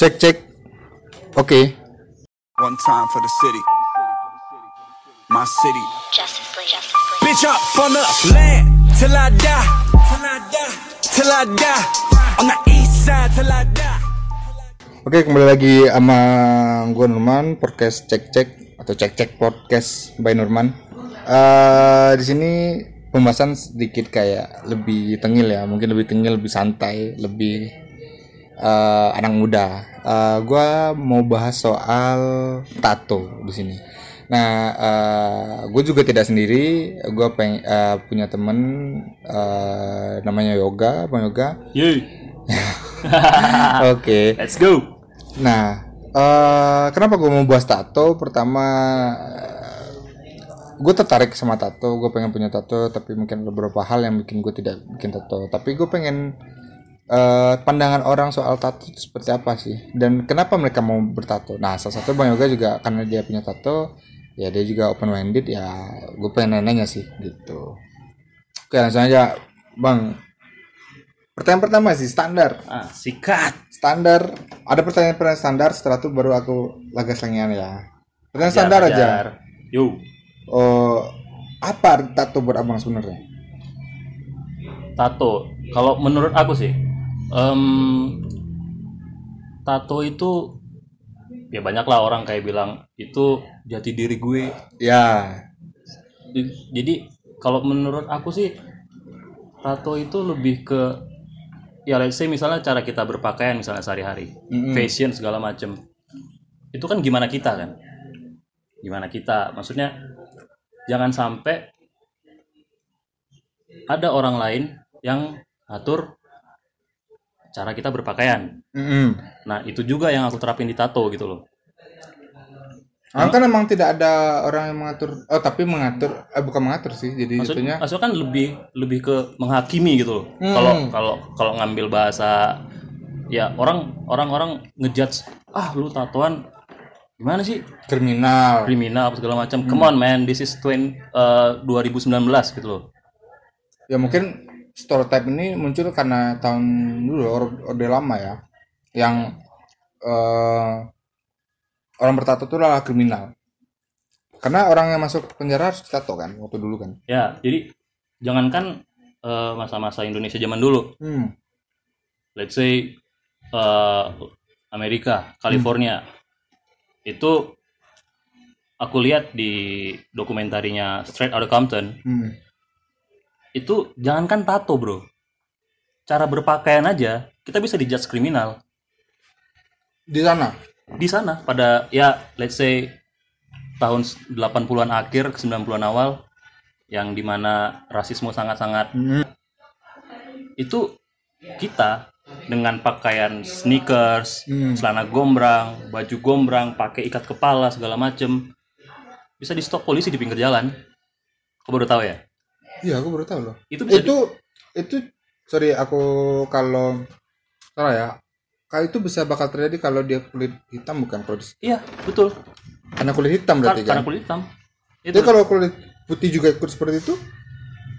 Cek cek. Oke. One time for the city. My city. Justice League. Justice League. Bitch up on the land till I die. Till I die. Till I die. On the east side till I die. Oke, kembali lagi sama gue Nurman, podcast cek cek atau cek cek podcast by Nurman. Eh di sini pembahasan sedikit kayak lebih tengil ya, mungkin lebih tengil, lebih santai, lebih eh, anak muda. Eh gue mau bahas soal tato di sini. Nah, eh gue juga tidak sendiri. Gue peng eh, punya temen eh, namanya Yoga, Bang Yoga. Yeay, Oke. let's go. Nah, eh kenapa gue mau bahas tato? Pertama, gue tertarik sama tato. Gue pengen punya tato, tapi mungkin ada beberapa hal yang bikin gue tidak bikin tato. Tapi gue pengen eh, pandangan orang soal tato itu seperti apa sih? Dan kenapa mereka mau bertato? Nah, salah satu bang Yoga juga karena dia punya tato, ya dia juga open minded. Ya, gue pengen nanya sih gitu. Oke, langsung aja, bang. Pertanyaan pertama sih standar Ah, sikat. standar ada pertanyaan-pertanyaan standar setelah itu baru aku laga sangian ya pertanyaan Ajar, standar aja ajar. Yo, oh apa tato buat abang sebenarnya tato. Kalau menurut aku sih, em, tato itu ya banyak lah orang kayak bilang itu jati diri gue. ya Di- Jadi kalau menurut aku sih tato itu lebih ke ya let's say misalnya cara kita berpakaian misalnya sehari-hari, Mm-mm. fashion segala macem. Itu kan gimana kita kan? Gimana kita? Maksudnya jangan sampai ada orang lain yang atur cara kita berpakaian. Mm-mm. Nah, itu juga yang aku terapin di tato gitu loh. Ah, kan emang tidak ada orang yang mengatur oh tapi mengatur eh bukan mengatur sih jadi Maksud, itunya maksudnya kan lebih lebih ke menghakimi gitu loh. Hmm. Kalau kalau kalau ngambil bahasa ya orang orang orang ngejudge ah lu tatoan gimana sih kriminal kriminal apa segala macam. Hmm. Come on man, this is 20, uh, 2019 gitu loh. ya mungkin stereotype ini muncul karena tahun dulu or- orde lama ya yang eh, orang bertato itu adalah kriminal karena orang yang masuk penjara harus tato kan waktu dulu kan Ya, jadi jangankan uh, masa-masa Indonesia zaman dulu, hmm. let's say uh, Amerika, California. Itu aku lihat di dokumentarinya Straight Outta Compton, Hmm. Itu jangankan tato, Bro. Cara berpakaian aja kita bisa dijudge kriminal di sana di sana pada ya let's say tahun 80-an akhir ke 90-an awal yang di mana rasisme sangat-sangat Hmm. itu kita dengan pakaian sneakers, Hmm. celana gombrang, baju gombrang, pakai ikat kepala segala macem bisa di stop polisi di pinggir jalan. Kau baru tahu ya? Iya aku baru tahu loh Itu bisa itu itu sorry aku kalau salah ya kalau itu bisa bakal terjadi kalau dia kulit hitam bukan kalau di- di- iya, betul. karena kulit hitam berarti karena kan kulit hitam. Itu jadi kalau kulit putih juga ikut seperti itu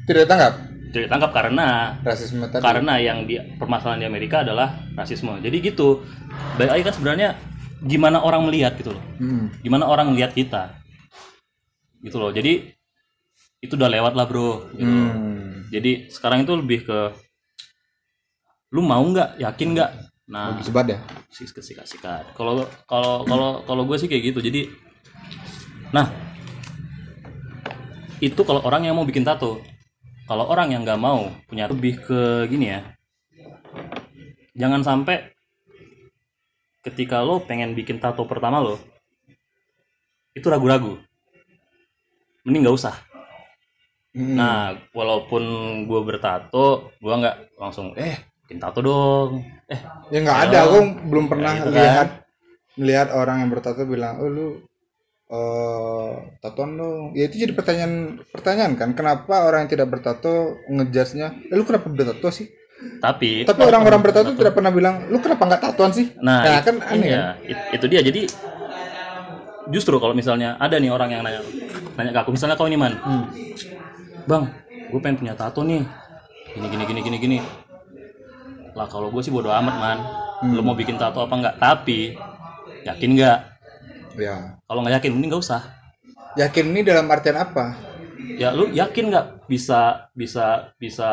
tidak ditangkap ditangkap karena rasisme tadi karena yang di permasalahan di Amerika adalah rasisme. Jadi gitu. Baik lagi kan sebenarnya gimana orang melihat gitu loh. Hmm. Gimana orang melihat kita. Gitu loh. Jadi itu udah lewat lah, Bro. Gitu. Hmm. Jadi sekarang itu lebih ke lu mau nggak, yakin nggak? Nah, Lebih sebat ya sikat sikat sikat. Kalau kalau kalau kalau gue sih kayak gitu. Jadi nah itu kalau orang yang mau bikin tato. Kalau orang yang nggak mau punya lebih ke gini ya. Jangan sampai ketika lo pengen bikin tato pertama lo itu ragu-ragu. Mending nggak usah. Hmm. Nah, walaupun gue bertato, gue nggak langsung eh bikin tato dong. Eh, ya nggak ada aku belum pernah kan. lihat melihat orang yang bertato bilang oh lu eh tatoan dong ya itu jadi pertanyaan pertanyaan kan kenapa orang yang tidak bertato ngejudge-nya eh, lu kenapa bertato sih tapi tapi orang-orang bertato tidak pernah bilang lu kenapa nggak tatoan sih Nah, Nah, it- kan aneh iya, it- itu dia. Jadi justru kalau misalnya ada nih orang yang nanya nanya ke aku, misalnya kau ini man, Hmm. Bang, gue pengen punya tato nih, gini gini gini gini gini. Lah kalau gue sih bodo amat man. lu mau bikin tato apa enggak tapi yakin nggak Ya. kalau nggak yakin mending nggak usah Yakin ini dalam artian apa? ya lu yakin nggak bisa bisa bisa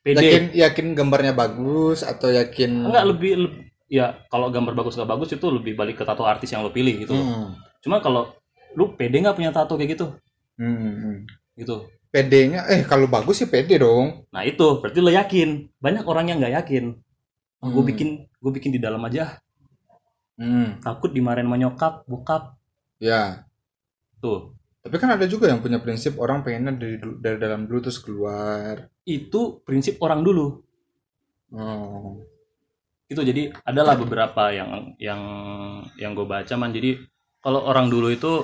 pede Yakin yakin gambarnya bagus atau yakin enggak lebih, leb- ya kalau gambar bagus nggak bagus itu lebih balik ke tato artis yang lo pilih gitu. Hmm. cuma kalau lu pede nggak punya tato kayak gitu Hmm, hmm. gitu PD-nya eh kalau bagus sih pede dong. nah itu berarti lo yakin banyak orang yang nggak yakin gue Hmm. bikin gue bikin di dalam aja Hmm. takut dimarahin sama nyokap bokap Ya. tuh Tapi kan ada juga yang punya prinsip orang pengennya dari dari dalam dulu terus keluar. itu prinsip orang dulu Oh. itu jadi adalah beberapa yang yang yang gue baca man jadi kalau orang dulu itu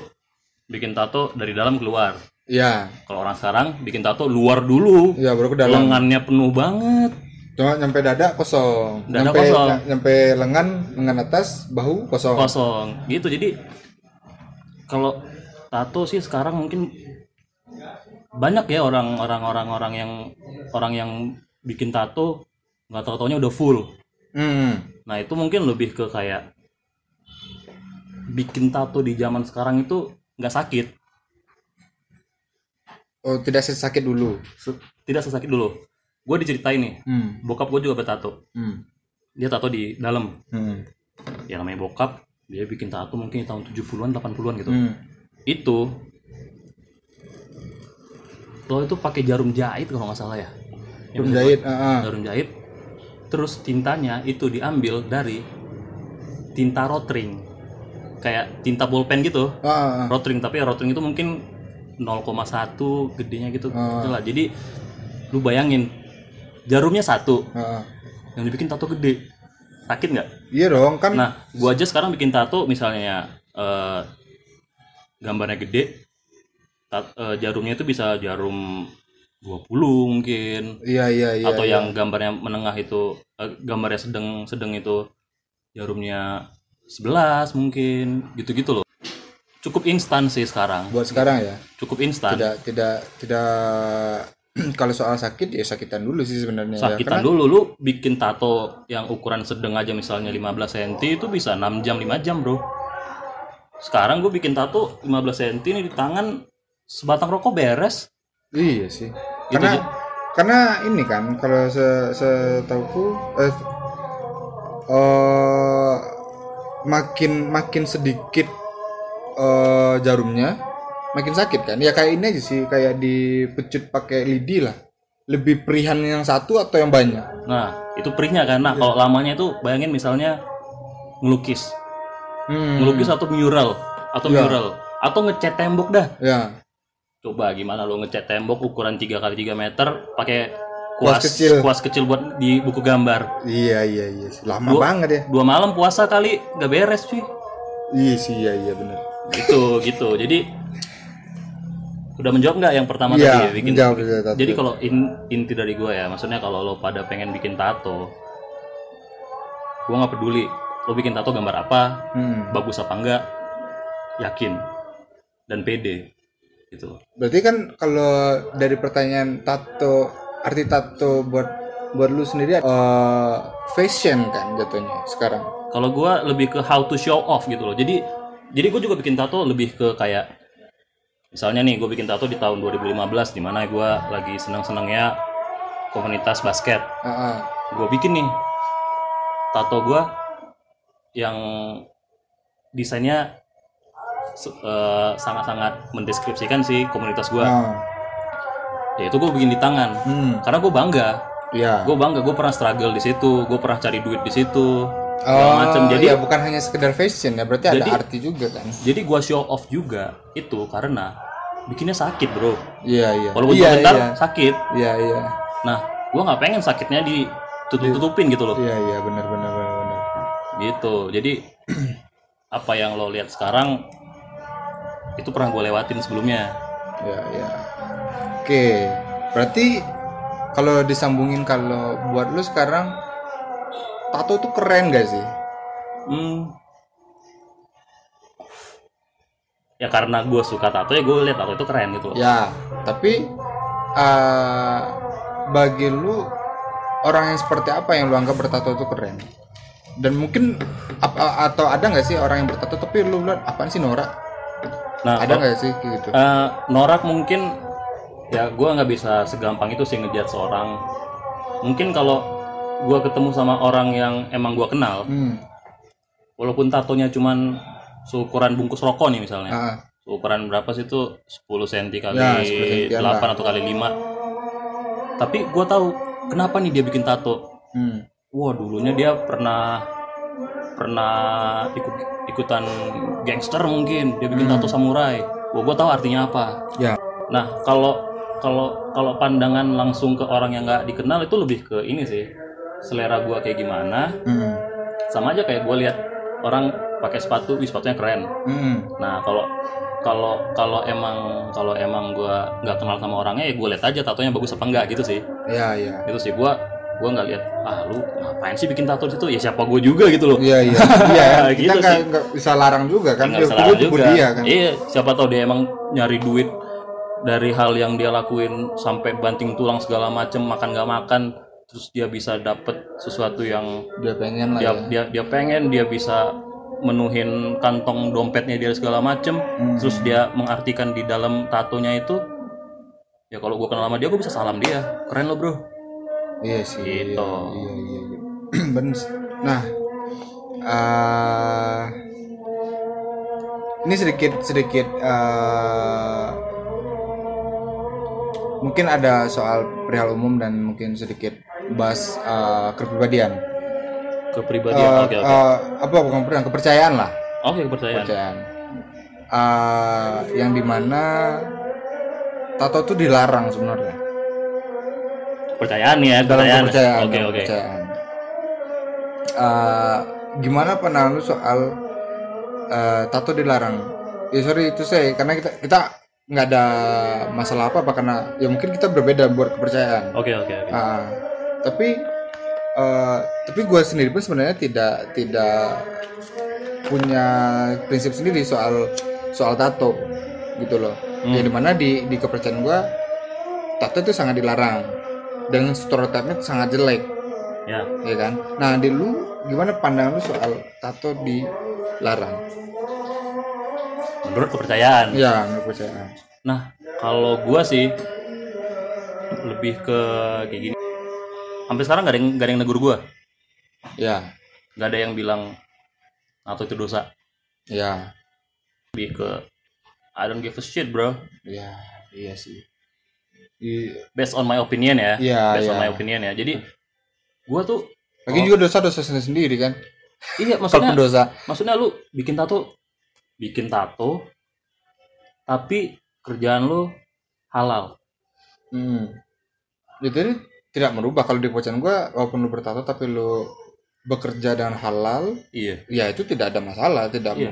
bikin tato dari dalam keluar Ya, kalau orang sekarang bikin tato luar dulu ya baru ke dalam. lengannya penuh banget Cuma nyampe dada kosong. Dada nyampe, kosong. ny- nyampe lengan, lengan atas, bahu kosong. kosong gitu jadi kalau tato sih sekarang mungkin banyak ya orang orang orang orang yang orang yang bikin tato nggak tahu taunya udah full Hmm. nah itu mungkin lebih ke kayak bikin tato di zaman sekarang itu nggak sakit Oh, tidak sakit dulu. Tidak sesakit dulu gue diceritain nih Hmm. bokap gue juga bertato Hmm. dia tato di dalam Hmm. ya namanya bokap dia bikin tato mungkin tahun 70-an 80-an gitu Hmm. itu lo itu pakai jarum jahit kalau nggak salah ya Jarum jahit, ah, ah. jarum jahit terus tintanya itu diambil dari tinta rotring kayak tinta bolpen gitu Ah, ah, ah. rotring tapi rotring itu mungkin 0,1 gedenya gitu Ah. Itulah. jadi lu bayangin jarumnya satu ah. yang dibikin tato gede sakit nggak Iya dong, kan Nah, gua aja sekarang bikin tato misalnya eh, gambarnya gede, tat- eh, jarumnya itu bisa jarum 20 mungkin iya iya iya. atau iya. yang gambarnya menengah itu eh, gambarnya sedang sedang itu jarumnya 11 mungkin gitu-gitu loh. Cukup instan sih sekarang. buat sekarang ya. Cukup instan. Tidak tidak tidak kalau soal sakit ya sakitan dulu sih sebenarnya ya. Sakitan Karena- dulu lu bikin tato yang ukuran sedang aja misalnya 15 cm itu bisa 6 jam 5 jam, Bro. Sekarang gue bikin tato 15 cm nih di tangan sebatang rokok beres. Iya sih. Gitu, Karena Ji. karena ini kan kalau se setauku eh, eh, makin makin sedikit eh, jarumnya makin sakit kan. Ya kayak ini aja sih kayak dipecut pakai lidi lah. Lebih perihan yang satu atau yang banyak? Nah, itu perihnya kan. Nah, kalau lamanya itu bayangin misalnya ngelukis. Hmm. Ngelukis atau mural atau Iya. mural atau ngecat tembok dah. Ya. Coba gimana lo ngecat tembok ukuran 3 kali 3 meter pakai Kuas kuas kecil. kuas kecil buat di buku gambar. Iya iya iya. sih. Lama Dua- banget ya. Dua malam puasa kali nggak beres cuy. Iya sih iya iya benar. Gitu gitu jadi udah menjawab nggak yang pertama Iya, tadi ya, bikin menjawab, tato. jadi kalau in- inti dari gue ya maksudnya kalau lo pada pengen bikin tato gue nggak peduli lo bikin tato gambar apa Hmm. bagus apa enggak yakin dan pede gitu Berarti kan kalau dari pertanyaan tato arti tato buat buat lu sendiri eh fashion kan jatuhnya sekarang. kalau gue lebih ke how to show off gitu loh jadi jadi gue juga bikin tato lebih ke kayak misalnya nih gue bikin tato di tahun 2015 di mana gue lagi senang senangnya komunitas basket Ah, ah. gue bikin nih tato gue yang desainnya eh, sangat-sangat mendeskripsikan sih komunitas gue Ah. ya itu gue bikin di tangan Hmm. karena gue bangga Iya. gue bangga gue pernah struggle di situ gue pernah cari duit di situ Oh, macem jadi ya bukan hanya sekedar fashion ya, berarti Jadi- ada arti juga kan. jadi gue show off juga itu karena bikinnya sakit bro Iya, iya. walaupun iya, sebentar iya. sakit Iya, iya. nah gue nggak pengen sakitnya ditutup-tutupin gitu loh Iya, iya, benar benar benar benar. gitu jadi apa yang lo lihat sekarang itu pernah gue lewatin sebelumnya Iya, iya. Oke. Berarti kalau disambungin kalau buat lu sekarang tato itu keren gak sih? hmm, ya karena gue suka tato ya gue lihat tato itu keren gitu Ya, tapi eh, bagi lu orang yang seperti apa yang lu anggap bertato itu keren? dan mungkin apa atau ada nggak sih orang yang bertato tapi lu lihat apaan sih norak? Nah ada nggak sih gitu? Eh, norak mungkin ya gua nggak bisa segampang itu sih ngejat seorang mungkin kalau gua ketemu sama orang yang emang gua kenal. Hmm. walaupun tatonya cuman seukuran bungkus rokok nih misalnya. Ah, ukuran berapa sih itu? 10 cm kali Ya, 10 sentian 8 lah. atau kali 5 tapi gua tahu kenapa nih dia bikin tato? Hmm. wah dulunya dia pernah pernah ikut ikutan gangster mungkin. Dia bikin tato samurai. Wah gua tahu artinya apa. Ya. Nah kalau kalau kalau pandangan langsung ke orang yang nggak dikenal itu lebih ke ini sih selera gua kayak gimana hmm. sama aja kayak gua lihat orang pakai sepatu wih sepatunya keren. Hmm. Nah kalau kalau kalau emang kalau emang gua nggak kenal sama orangnya ya gue lihat aja tatonya bagus apa enggak gitu sih. Ya ya itu sih gua gua nggak lihat ah lu ngapain sih bikin tato di situ? Ya siapa gue juga gitu loh. Iya iya. Iya kita Gitu nggak nggak bisa larang juga kan nggak bisa larang juga. dia kan. Iya siapa tahu dia emang nyari duit dari hal yang dia lakuin sampai banting tulang segala macem makan nggak makan terus dia bisa dapet sesuatu yang dia pengen lah dia ya dia dia pengen dia bisa menuhin kantong dompetnya dia segala macem Hmm. terus dia mengartikan di dalam tatonya itu ya kalau gue kenal sama dia gue bisa salam dia keren lo bro iya sih Gitu. iya iya, iya, iya. bener sih. nah eh, ini sedikit sedikit eh, mungkin ada soal perihal umum dan mungkin sedikit bahas eh, kepribadian. Kepribadian Eh, oke oke. eh, apa bukan kepercayaan lah. Oke kepercayaan. Kepercayaan. Eh, yang di mana tato tuh dilarang sebenarnya. Kepercayaan ya dalam kepercayaan. kepercayaan oke dalam oke. kepercayaan. Eh, gimana pandangan lu soal eh, tato dilarang? Ya sorry itu saya karena kita kita nggak ada masalah apa apa karena ya mungkin kita berbeda buat kepercayaan. Oke oke oke. Ah, tapi eh, tapi gue sendiri pun sebenarnya tidak tidak punya prinsip sendiri soal soal tato gitu loh. Yang di mana di di kepercayaan gue tato itu sangat dilarang. Dengan stereotipnya sangat jelek. Ya. Ya kan? Nah di lu gimana pandangan lu soal tato dilarang? Menurut kepercayaan. Ya menurut kepercayaan. Nah kalau gua sih lebih ke kayak gini sampai sekarang gak ada yang gak ada yang negur gua. Ya. Gak ada yang bilang atau itu dosa. Ya. Lebih ke I don't give a shit bro. Ya iya sih. I- based on my opinion ya. Iya, based on iya. my opinion ya. Jadi gua tuh lagi juga dosa dosa sendiri kan? Iya maksudnya dosa. maksudnya lu bikin tato bikin tato tapi kerjaan lu halal. Hmm. Ya, Jadi tidak merubah kalau di kepercayaan gua walaupun lu bertato tapi lu bekerja dengan halal, iya ya itu tidak ada masalah, tidak Iya.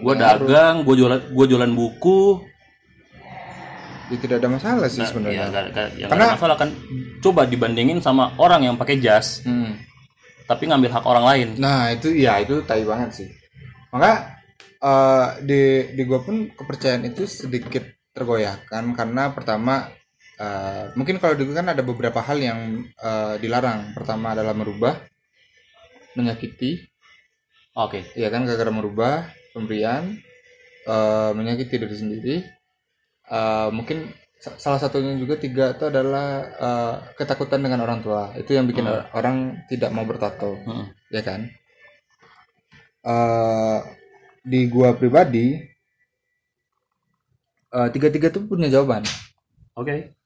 mengaruh. dagang gua jualan gua jualan buku Ya, tidak ada masalah sih Nah, sebenarnya. ya, ya Karena- ada masalah kan coba dibandingin sama orang yang pakai jas Hmm. tapi ngambil hak orang lain Nah, itu ya itu tai banget sih. Maka eh, di di gua pun kepercayaan itu sedikit tergoyahkan karena pertama eh, mungkin kalau di gua kan ada beberapa hal yang eh, dilarang. Pertama adalah merubah, menyakiti, oke. Ya kan gara-gara merubah pemberian eh, menyakiti diri sendiri. Eh, mungkin sa- salah satunya juga tiga itu adalah eh, ketakutan dengan orang tua. Itu yang bikin or- orang tidak mau bertato. Hmm. ya kan? Eh, di gua pribadi eh, tiga-tiga tuh punya jawaban. Oke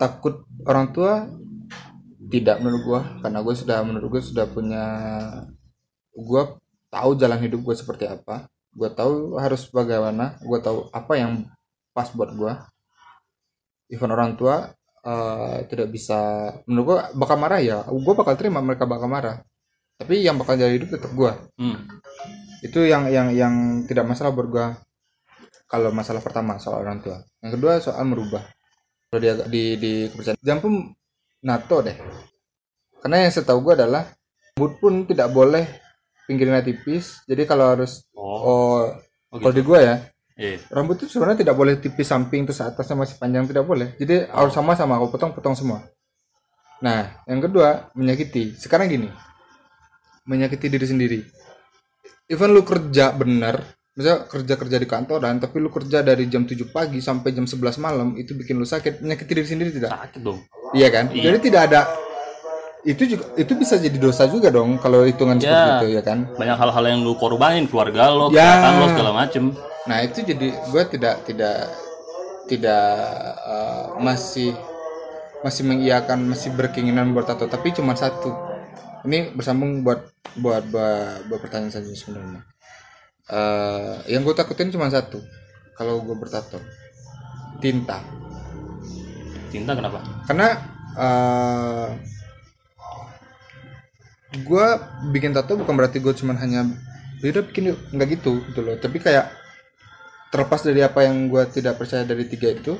takut orang tua tidak menurut gua karena gue sudah menurut gue sudah punya gua tahu jalan hidup gue seperti apa gua tahu harus bagaimana gua tahu apa yang pas buat gua. Even orang tua eh, tidak bisa menurut gua bakal marah ya gua bakal terima mereka bakal marah. Tapi yang bakal jadi hidup tetap gua. Hmm. itu yang yang yang tidak masalah buat gua kalau masalah pertama soal orang tua. Yang kedua soal merubah di di di kepercayaan pun nato deh. Karena yang setahu gua adalah rambut pun tidak boleh pinggirnya tipis. Jadi kalau harus oh. oh Oh, kalau di gua ya iya. rambut itu sebenarnya tidak boleh tipis samping terus atasnya masih panjang tidak boleh. Jadi harus sama sama. Aku potong potong semua. Nah yang kedua menyakiti. Sekarang gini. Menyakiti diri sendiri. Even lu kerja bener misalnya kerja kerja di kantoran tapi lu kerja dari jam 7 pagi sampai jam 11 malam itu bikin lu sakit menyakiti diri sendiri tidak? Sakit dong. Iya kan? Jadi tidak ada itu juga itu bisa jadi dosa juga dong kalau hitungan seperti Ya. itu ya kan? Banyak hal-hal yang lu korbanin keluarga lo Ya. kesehatan lo segala macem. Nah itu jadi gue tidak tidak tidak eh, masih masih mengiyakan masih berkeinginan buat tato tapi cuma satu. Ini bersambung buat buat buat, buat pertanyaan saja sebenarnya Eh, yang gue takutin cuma satu. Kalau gue bertato tinta. Cinta kenapa? Karena eh gue bikin tato bukan berarti gue cuman hanya "Ya udah bikin yuk. Nggak gitu gitu loh. Tapi kayak terlepas dari apa yang gue tidak percaya dari tiga itu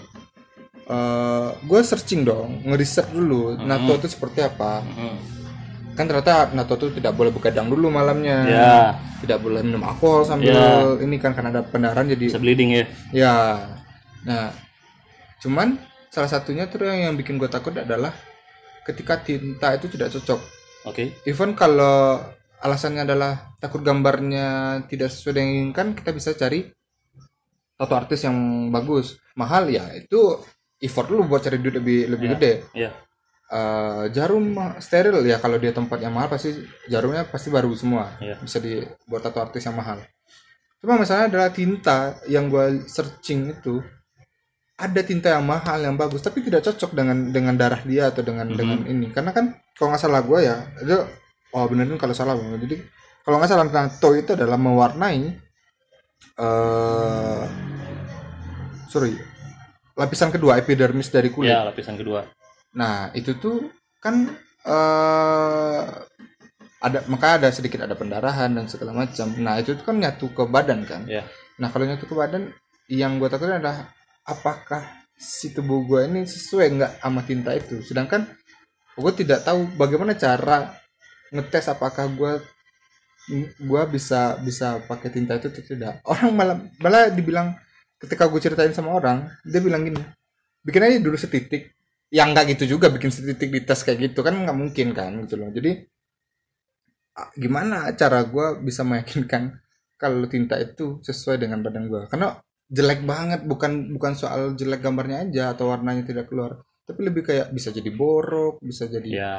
eh gue searching dong ngeriset dulu nato itu seperti apa. Hmm. Kan ternyata nato itu tidak boleh begadang dulu malamnya ya tidak boleh minum alkohol sambil Ya. ini kan karena ada pendarahan jadi bisa bleeding ya Ya, nah, cuman salah satunya tuh yang, yang bikin gue takut adalah ketika tinta itu tidak cocok. oke Even kalau alasannya adalah takut gambarnya tidak sesuai dengan yang inginkan, kita bisa cari tato artis yang bagus. Mahal ya, itu effort lu buat cari duit lebih lebih Ya. gede. ya Eh, jarum steril ya kalau dia tempat yang mahal pasti jarumnya pasti baru semua Iya. bisa dibuat tato artis yang mahal cuma masalahnya adalah tinta yang gue searching itu ada tinta yang mahal yang bagus tapi tidak cocok dengan dengan darah dia atau dengan Mhm. dengan ini karena kan kalau nggak salah gue ya itu oh benerin kalau salah Bang. jadi kalau nggak salah tato itu adalah mewarnai eh sorry lapisan kedua epidermis dari kulit ya lapisan kedua Nah, itu tuh kan eh ada maka ada sedikit ada pendarahan dan segala macam. Nah, itu tuh kan nyatu ke badan kan. ya Nah, kalau nyatu ke badan yang gue takutin adalah apakah si tubuh gue ini sesuai nggak sama tinta itu. Sedangkan gue tidak tahu bagaimana cara ngetes apakah gue gue bisa bisa pakai tinta itu atau tidak. Orang malah malah dibilang ketika gue ceritain sama orang, dia bilang gini, bikin aja dulu setitik. Yang nggak gitu juga bikin setitik di tes kayak gitu kan nggak mungkin kan gitu loh. Jadi ah, gimana cara gue bisa meyakinkan kalau tinta itu sesuai dengan badan gue karena jelek banget bukan bukan soal jelek gambarnya aja atau warnanya tidak keluar tapi lebih kayak bisa jadi borok bisa jadi ya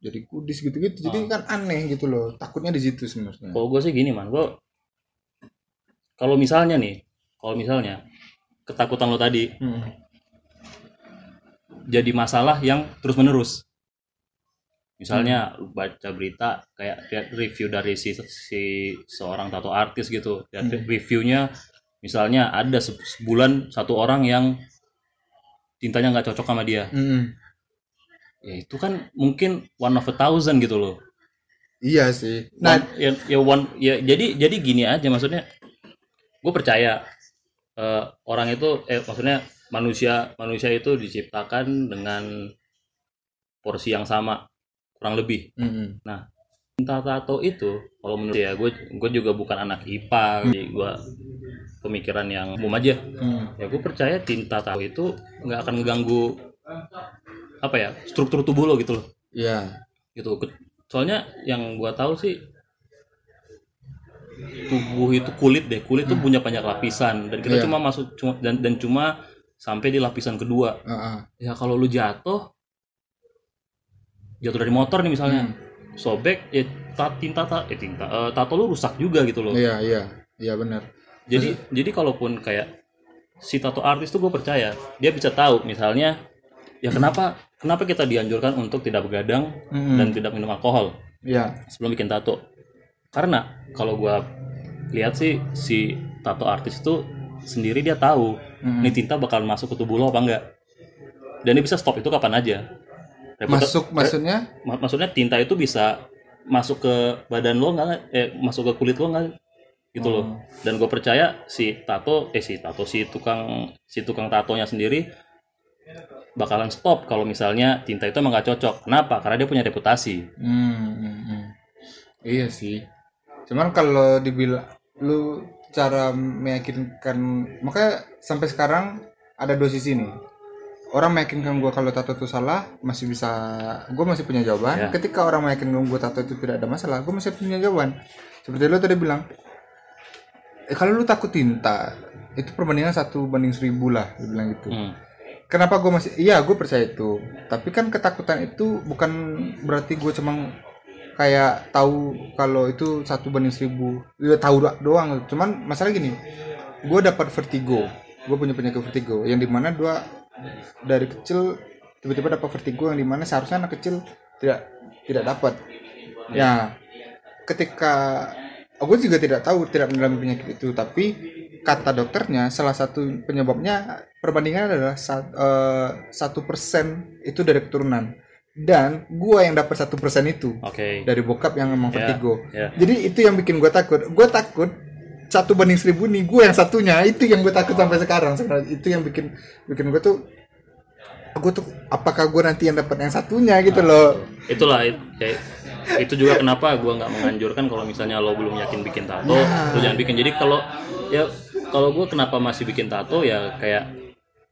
jadi kudis gitu-gitu jadi Oh. kan aneh gitu loh takutnya di situ sebenarnya kalau gue sih gini man gue kalau misalnya nih kalau misalnya ketakutan lo tadi Hmm. Jadi masalah yang terus menerus misalnya lu baca berita kayak lihat review dari si, si seorang tato artis gitu. Lihat Hmm. reviewnya misalnya ada se- sebulan satu orang yang tintanya nggak cocok sama dia. Mm-mm. ya itu kan mungkin one of a thousand gitu loh. Iya sih. Nah One- ya, ya one ya jadi jadi gini aja maksudnya. Gue percaya eh, orang itu eh maksudnya manusia manusia itu diciptakan dengan porsi yang sama kurang lebih mm-mm. tinta tato itu kalau menurut ya gue gue juga bukan anak IPA jadi gue pemikiran yang umum aja Mm. ya gue percaya tinta tato itu nggak akan mengganggu apa ya struktur tubuh lo gitu loh iya gitu Ke- soalnya yang gua tahu sih tubuh itu kulit deh kulit tuh punya banyak lapisan dan kita Iya. cuma masuk cuma dan dan cuma sampai di lapisan kedua. Heeh. ya kalau lu jatuh jatuh dari motor nih misalnya. Sobek ya ta- tinta ta- eh tinta eh, tato lu rusak juga gitu loh. Iya iya. Iya benar. Jadi jadi kalaupun kayak si tato artis tuh gue percaya dia bisa tahu misalnya ya kenapa kenapa kita dianjurkan untuk tidak begadang Mm-mm. dan tidak minum alkohol iya. sebelum bikin tato? Karena kalau gua lihat sih si tato artis itu sendiri dia tahu Mm-mm. ini tinta bakal masuk ke tubuh lo apa enggak? Dan dia bisa stop itu kapan aja? Reputa- masuk maksudnya? mak- maksudnya tinta itu bisa masuk ke badan lo nggak eh masuk ke kulit lo nggak gitu loh. Oh. dan gue percaya si tato eh si tato si tukang si tukang tatonya sendiri bakalan stop kalau misalnya tinta itu emang nggak cocok. Kenapa? Karena dia punya reputasi. Hmm, hmm, hmm. Iya sih. Cuman kalau dibilang lu cara meyakinkan makanya sampai sekarang ada dua sisi nih. orang meyakinkan gue kalau tato itu salah masih bisa gue masih punya jawaban Ya. ketika orang meyakinkan gue tato itu tidak ada masalah gue masih punya jawaban seperti lo tadi bilang eh, kalau lu takut tinta itu perbandingan satu banding seribu lah dia bilang gitu Hmm. kenapa gue masih iya gue percaya itu tapi kan ketakutan itu bukan berarti gue cuma kayak tahu kalau itu satu banding seribu. Ya, tahu do- doang. Cuman masalah gini gue dapat vertigo. Gue punya penyakit vertigo. Yang di mana dua dari kecil tiba-tiba dapat vertigo yang di mana seharusnya anak kecil tidak tidak dapat. Ya. Ketika gue juga tidak tahu tidak mengalami penyakit itu. Tapi kata dokternya salah satu penyebabnya perbandingan adalah eh, satu persen itu dari keturunan dan gua yang dapat satu persen itu. Oke. dari bokap yang emang Ya, vertigo. ya. jadi itu yang bikin gue takut. Gue takut satu banding seribu nih gue yang satunya. Itu yang gue takut sampai sekarang. Sebenarnya itu yang bikin bikin gue tuh gue tuh apakah gue nanti yang dapat yang satunya gitu loh. itulah it- ya, itu juga kenapa gua nggak menganjurkan kalau misalnya lo belum yakin bikin tato lo jangan bikin. Jadi kalau ya kalau gue kenapa masih bikin tato ya kayak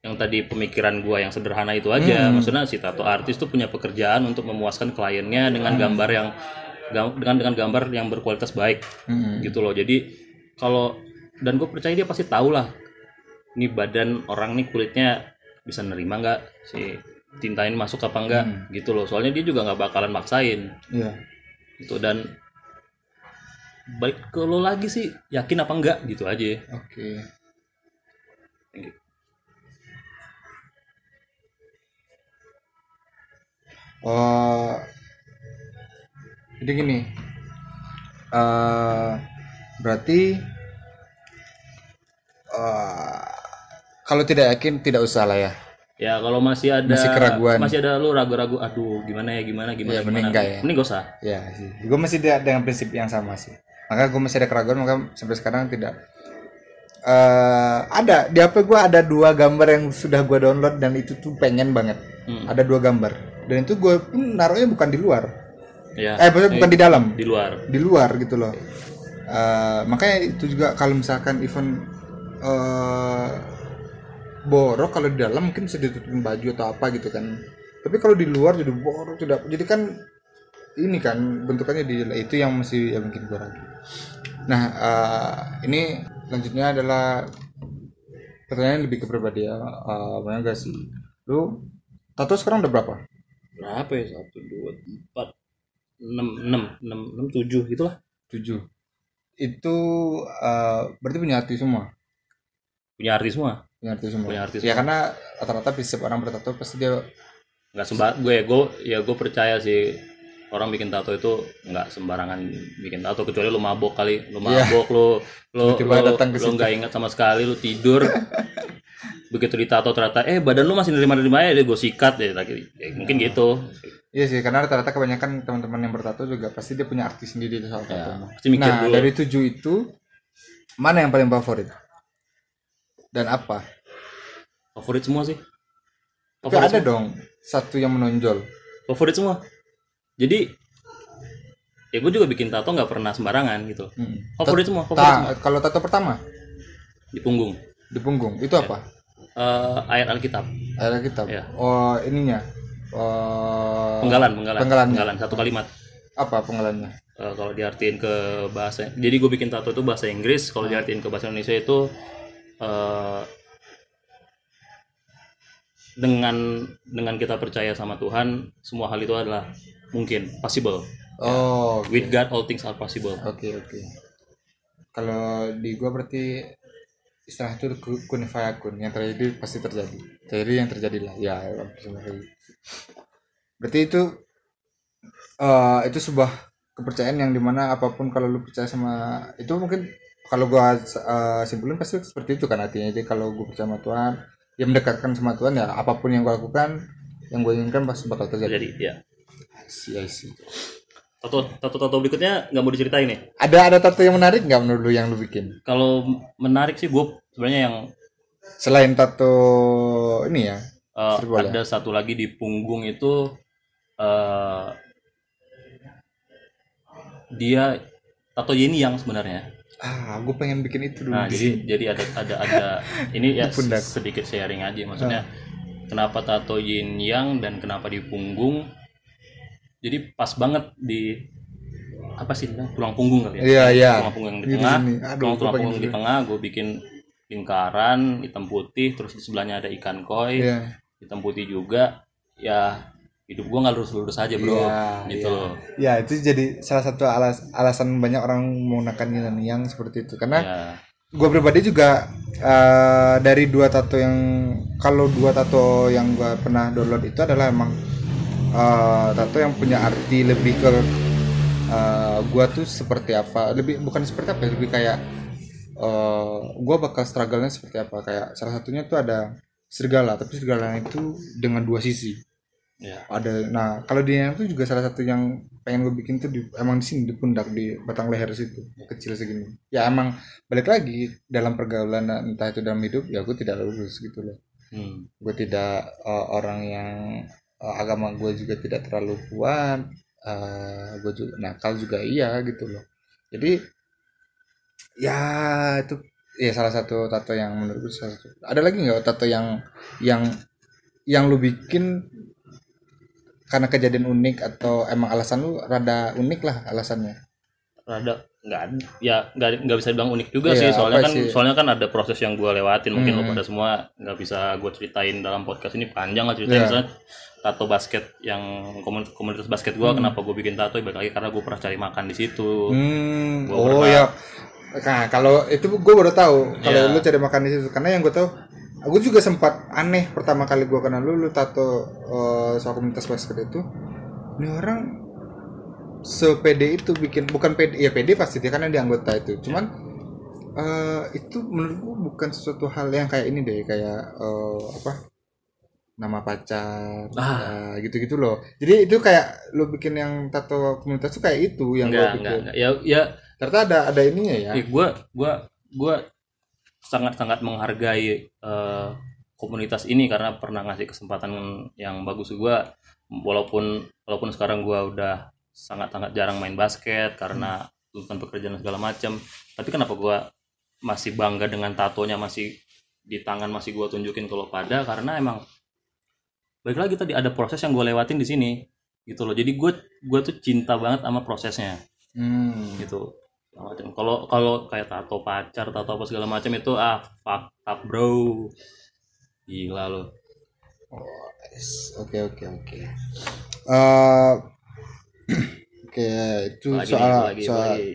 yang tadi pemikiran gua yang sederhana itu aja. Maksudnya si tato artis tuh punya pekerjaan untuk memuaskan kliennya dengan gambar yang dengan dengan gambar yang berkualitas baik. Hmm. gitu loh. Jadi kalau dan gue percaya dia pasti tahu lah ini badan orang nih kulitnya bisa nerima nggak? Si tinta ini masuk apa enggak gitu loh. Soalnya dia juga nggak bakalan maksain. Iya. Gitu. Dan baik ke lo lagi sih yakin apa enggak gitu aja. Oke Oh, jadi gini, eh berarti eh kalau tidak yakin tidak usah lah ya. ya kalau masih ada Masih keraguan. masih ada lo ragu-ragu aduh gimana ya gimana gimana Ya, gimana enggak ya. mending gak usah Ya sih, gue masih dia dengan prinsip yang sama sih. Maka gue masih ada keraguan, maka sampai sekarang tidak. eh ada di HP gue ada dua gambar yang sudah gue download dan itu tuh pengen banget. Hmm. Ada dua gambar dan itu gue pun naruhnya bukan di luar. ya Eh, maksudnya bukan di dalam. di luar. Di luar gitu loh. Eh, makanya itu juga kalau misalkan event eh borok kalau di dalam mungkin bisa ditutupin baju atau apa gitu kan. Tapi kalau di luar jadi borok tidak jadi kan ini kan bentukannya di itu yang masih yang mungkin gue ragu. Nah eh, ini selanjutnya adalah pertanyaan lebih ke pribadi ya. Banyak gak sih? Lu tato sekarang udah berapa berapa ya? Satu dua empat enam enam enam enam tujuh gitulah tujuh. Itu eh, berarti punya arti semua? Punya arti semua? Punya arti semua. Punya arti ya karena rata-rata setiap orang bertato pasti dia nggak sembar gue gue ya gue percaya sih orang bikin tato itu nggak sembarangan bikin tato kecuali lu mabok kali. Lu Iya. mabok lu lu lu, ke lu situ. nggak ingat sama sekali lu tidur begitu ditato ternyata eh badan lu masih nerima nerima ya gue sikat ya, lagi ya, mungkin gitu. Iya sih karena rata-rata kebanyakan teman-teman yang bertato juga pasti dia punya arti sendiri di soal tato. pasti mikir nah dulu. dari tujuh itu mana yang paling favorit? Dan apa? Favorit semua sih. Tapi favorit ada semua. dong satu yang menonjol. Favorit semua. Jadi ya gue juga bikin tato nggak pernah sembarangan gitu. Hmm. favorit semua favorit Ta- semua. kalau tato pertama? Di punggung. Di punggung itu apa Eh, ayat alkitab. Ada kitab Iya. oh ininya. Oh penggalan penggalan. Penggalannya. penggalan satu kalimat. Apa penggalannya? Eh, kalau diartiin ke bahasa jadi gue bikin tato itu bahasa Inggris. Kalau diartiin ke bahasa Indonesia itu eh, dengan dengan kita percaya sama Tuhan semua hal itu adalah mungkin possible. Oh with God all things are possible. Oke oke. Kalau di gua berarti istilah itu ku- kun fayakun yang terjadi pasti terjadi. Jadi yang terjadilah ya. Berarti itu eh itu sebuah kepercayaan yang di mana apa pun kalau lu percaya sama itu mungkin kalau gua eh, simpulin pasti seperti itu kan artinya. Jadi kalau gua percaya sama Tuhan, ya mendekatkan sama Tuhan ya apa pun yang gua lakukan yang gue inginkan pasti bakal terjadi. jadi ya I see, I see. Tato tato tato berikutnya nggak mau diceritain nih Ada ada tato yang menarik nggak menurut lu yang lu bikin? kalau menarik sih gue sebenarnya yang Selain tato ini ya, boleh. ada satu lagi di punggung itu eh dia tato Yeni yang sebenarnya ah, gue pengen bikin itu dulu. Nah, jadi jadi ada ada ada ini ya sedikit sharing aja maksudnya. Ah. kenapa tato yin yang dan kenapa di punggung jadi pas banget di apa sih tulang punggung kali ya? Iya, iya. tulang punggung yang di Ini di tengah. sini. Aduh, tulang, tulang punggung di tengah gue bikin lingkaran hitam putih terus di sebelahnya ada ikan koi Iya. hitam putih juga. Ya hidup gua nggak lurus-lurus aja bro. Iya, gitu. loh Ya itu jadi salah satu alas alasan banyak orang menggunakan dan yang seperti itu. Karena ya gue pribadi juga eh, dari dua tato yang kalau dua tato yang gue pernah download itu adalah emang eh, tato yang punya arti lebih ke eh, gua tuh seperti apa? Lebih bukan seperti apa ya, lebih kayak eh gue bakal struggle-nya seperti apa? Kayak salah satunya tuh ada serigala tapi serigala itu dengan dua sisi. Ya. Ada nah kalau di itu juga salah satu yang pengen gue bikin tuh di, emang di sini di pundak di batang leher situ kecil segini. Ya emang balik lagi dalam pergaulan entah itu dalam hidup ya gue tidak lurus gitu loh. Hmm. gue tidak eh, orang yang eh, agama gue juga tidak terlalu kuat eh gue juga nakal juga iya gitu loh. Jadi ya itu ya salah satu tato yang menurut gue salah satu. Ada lagi nggak tato yang yang yang lu bikin karena kejadian unik atau emang alasan lu rada unik lah alasannya? Rada nggak ya nggak nggak bisa bilang unik juga Iya, sih soalnya kan sih? soalnya kan ada proses yang gue lewatin mungkin lo Hmm. pada semua. Nggak bisa gue ceritain dalam podcast ini panjang lah ceritanya misalnya tato basket yang komun- komunitas basket gue kenapa gue bikin tato? Ya balik lagi karena gue pernah cari makan di situ. Hmm, Gua oh pernah- ya. Nah, kalau itu gue baru tahu kalau Iya. lu cari makan di situ. Karena yang gue tahu aku juga sempat aneh pertama kali gue kenal lu lu tato eh, soal komunitas basket itu. Ini orang sepede itu bikin bukan pede ya pede pasti dia karena dia anggota itu. Cuman eh, itu menurut gue bukan sesuatu hal yang kayak ini deh kayak eh, apa nama pacar Ah. gitu gitu loh. Jadi itu kayak lu bikin yang tato komunitas tuh kayak itu yang gue enggak bikin. enggak enggak. ya ya. Ternyata ada ada ininya ya. Gue gue gue sangat sangat menghargai eh, komunitas ini karena pernah ngasih kesempatan yang bagus. Gue walaupun walaupun sekarang gue udah sangat sangat jarang main basket karena tuntutan pekerjaan dan segala macam tapi kenapa gue masih bangga dengan tatonya masih di tangan masih gue tunjukin kalau pada? Karena emang baik lagi tadi ada proses yang gue lewatin di sini gitu loh jadi gue gue tuh cinta banget sama prosesnya Hmm. gitu macam kalau kalau kayak tato pacar tato apa segala macam itu ah fuck up bro gila lo Oh. Oke oke oke. Eh, Oke itu lagi soal nih, lagi, soal lagi.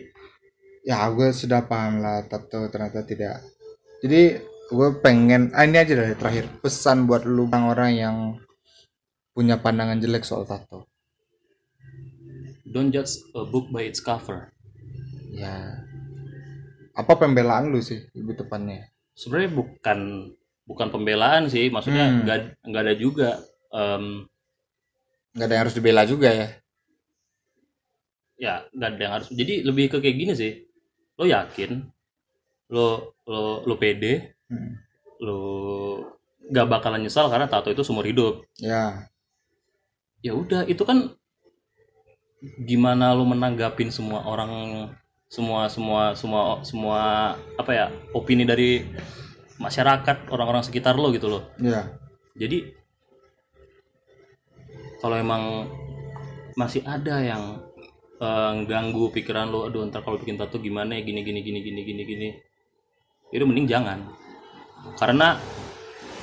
ya gue sudah paham lah tato ternyata tidak. Jadi gue pengen ah, ini aja deh terakhir pesan buat lu orang-orang yang punya pandangan jelek soal tato. don't judge a book by its cover Ya apa pembelaan lu sih lebih tepatnya? sebenarnya bukan bukan pembelaan sih maksudnya Hmm. nggak nggak ada juga em, Nggak ada yang harus dibela juga ya. ya nggak ada yang harus jadi lebih ke kayak gini sih lo yakin lo lo lo pede Hmm. lo nggak bakalan nyesal karena tato itu seumur hidup Ya. Ya udah itu kan gimana lo menanggapin semua orang semua semua semua semua apa ya opini dari masyarakat orang-orang sekitar lo gitu loh. Ya. jadi kalau emang masih ada yang eh, ganggu pikiran lo aduh ntar kalau bikin tato gimana ya? Gini gini gini gini gini gini. Itu mending jangan. Karena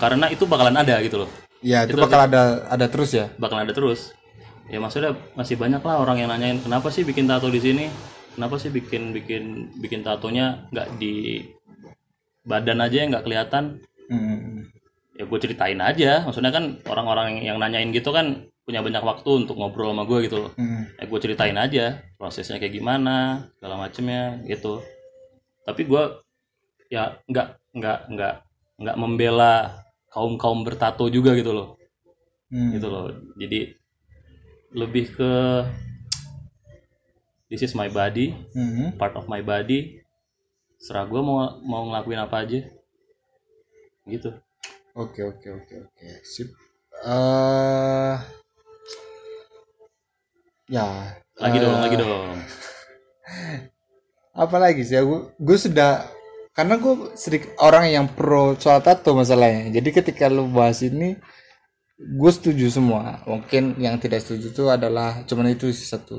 karena itu bakalan ada gitu loh Ya itu Itu- bakal ada ada terus ya. bakalan ada terus. Ya maksudnya masih banyak lah orang yang nanyain kenapa sih bikin tato di sini? Kenapa sih bikin bikin bikin tatonya nggak di badan aja yang nggak kelihatan? Hmm. ya gue ceritain aja. Maksudnya kan orang-orang yang nanyain gitu kan punya banyak waktu untuk ngobrol sama gue gitu loh. Hmm. ya gue ceritain aja prosesnya kayak gimana segala macemnya gitu. Tapi gue ya nggak nggak nggak nggak membela kaum kaum bertato juga gitu loh Hmm. gitu loh jadi lebih ke this is my body Hmm. part of my body serah gue mau mau ngelakuin apa aja gitu Oke oke oke oke sip. eh ya. lagi eh, dong lagi dong Apa lagi sih? Gue gue sudah karena gue sedikit orang yang pro soal tato masalahnya. Jadi ketika lu bahas ini, gue setuju semua. Mungkin yang tidak setuju itu adalah cuman itu sih satu.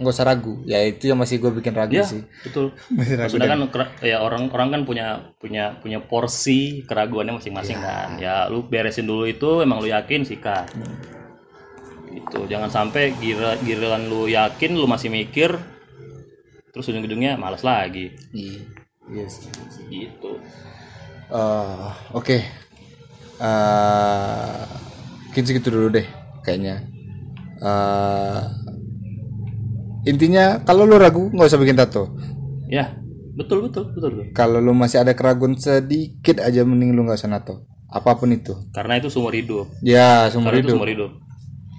Nggak usah ragu. Ya itu yang masih gue bikin ragu ya sih. betul. Masih ragu maksudnya kan ya orang orang kan punya punya punya porsi keraguannya masing-masing kan. Ya lu beresin dulu itu emang lu yakin sikat. Itu jangan sampai gira giliran lu yakin lu masih mikir terus ujung-ujungnya malas lagi. Iya yes. gitu. Eh, oke. Eh, mungkin segitu dulu deh kayaknya. Eh, intinya kalau lu ragu nggak usah bikin tato. Ya betul betul betul, betul. kalau lu masih ada keraguan sedikit aja mending lu nggak usah nato. Apa pun itu. Karena itu seumur hidup. Ya seumur karena itu hidup. seumur hidup.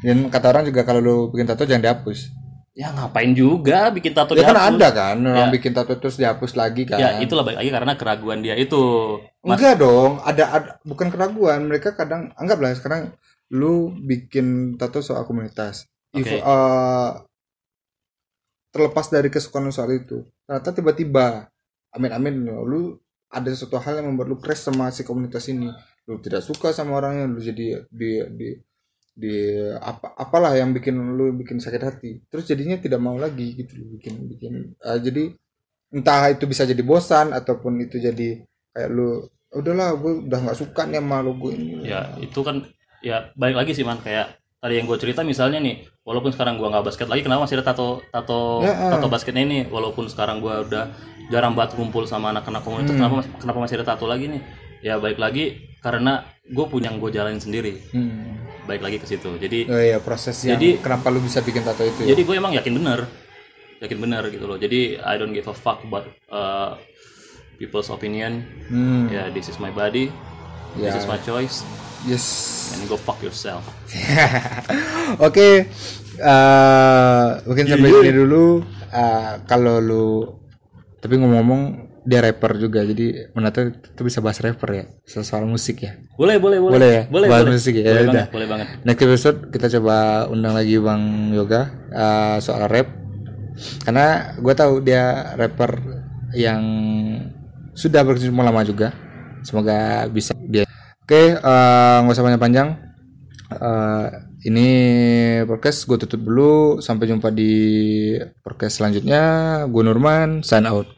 Dan kata orang juga kalau lu bikin tato jangan dihapus ya ngapain juga bikin tato ya kan dihapus? ada kan orang bikin tato terus dihapus lagi kan. ya itulah baik lagi karena keraguan dia itu. Enggak dong ada, ada bukan keraguan mereka kadang anggaplah sekarang lu bikin tato soal komunitas. If, Oke. eh, terlepas dari kesukaan soal itu ternyata tiba-tiba amin amin lu ada sesuatu hal yang membuat lu crash sama si komunitas ini. Lu tidak suka sama orangnya lu jadi di di di apa apalah yang bikin lu bikin sakit hati terus jadinya tidak mau lagi gitu lu bikin bikin eh, jadi entah itu bisa jadi bosan ataupun itu jadi kayak lu udahlah gue udah nggak suka nih sama logo ini ya itu kan ya baik lagi sih man kayak tadi yang gue cerita misalnya nih walaupun sekarang gua nggak basket lagi kenapa masih ada tato tato Ya, ah. tato basketnya ini walaupun sekarang gua udah jarang banget kumpul sama anak-anak komunitas Hmm. kenapa masih- kenapa masih ada tato lagi nih ya baik lagi karena gue punya yang gue jalanin sendiri Hmm. Baik lagi ke situ jadi Oh iya proses yang Jadi- kenapa lu bisa bikin tato itu ya? jadi gue emang yakin bener yakin bener gitu loh jadi I don't give a fuck about uh, people's opinion Hmm. ya this is my body Ya. this is my choice Yes. and go fuck yourself Oke. eh, mungkin sampai sini dulu. Eh, kalau lu tapi ngomong-ngomong dia rapper juga jadi menato itu bisa bahas rapper ya soal, soal musik ya. Boleh boleh boleh. Boleh ya? Boleh bahas boleh. musik ya boleh Ya banget udah. boleh banget. Next episode kita coba undang lagi bang yoga eh, soal rap. Karena gue tahu dia rapper yang sudah berkecimpung lama juga. Semoga bisa dia. Oke eh, nggak usah banyak panjang. Eh, ini podcast gue tutup dulu. Sampai jumpa di podcast selanjutnya. Gue Nurman sign out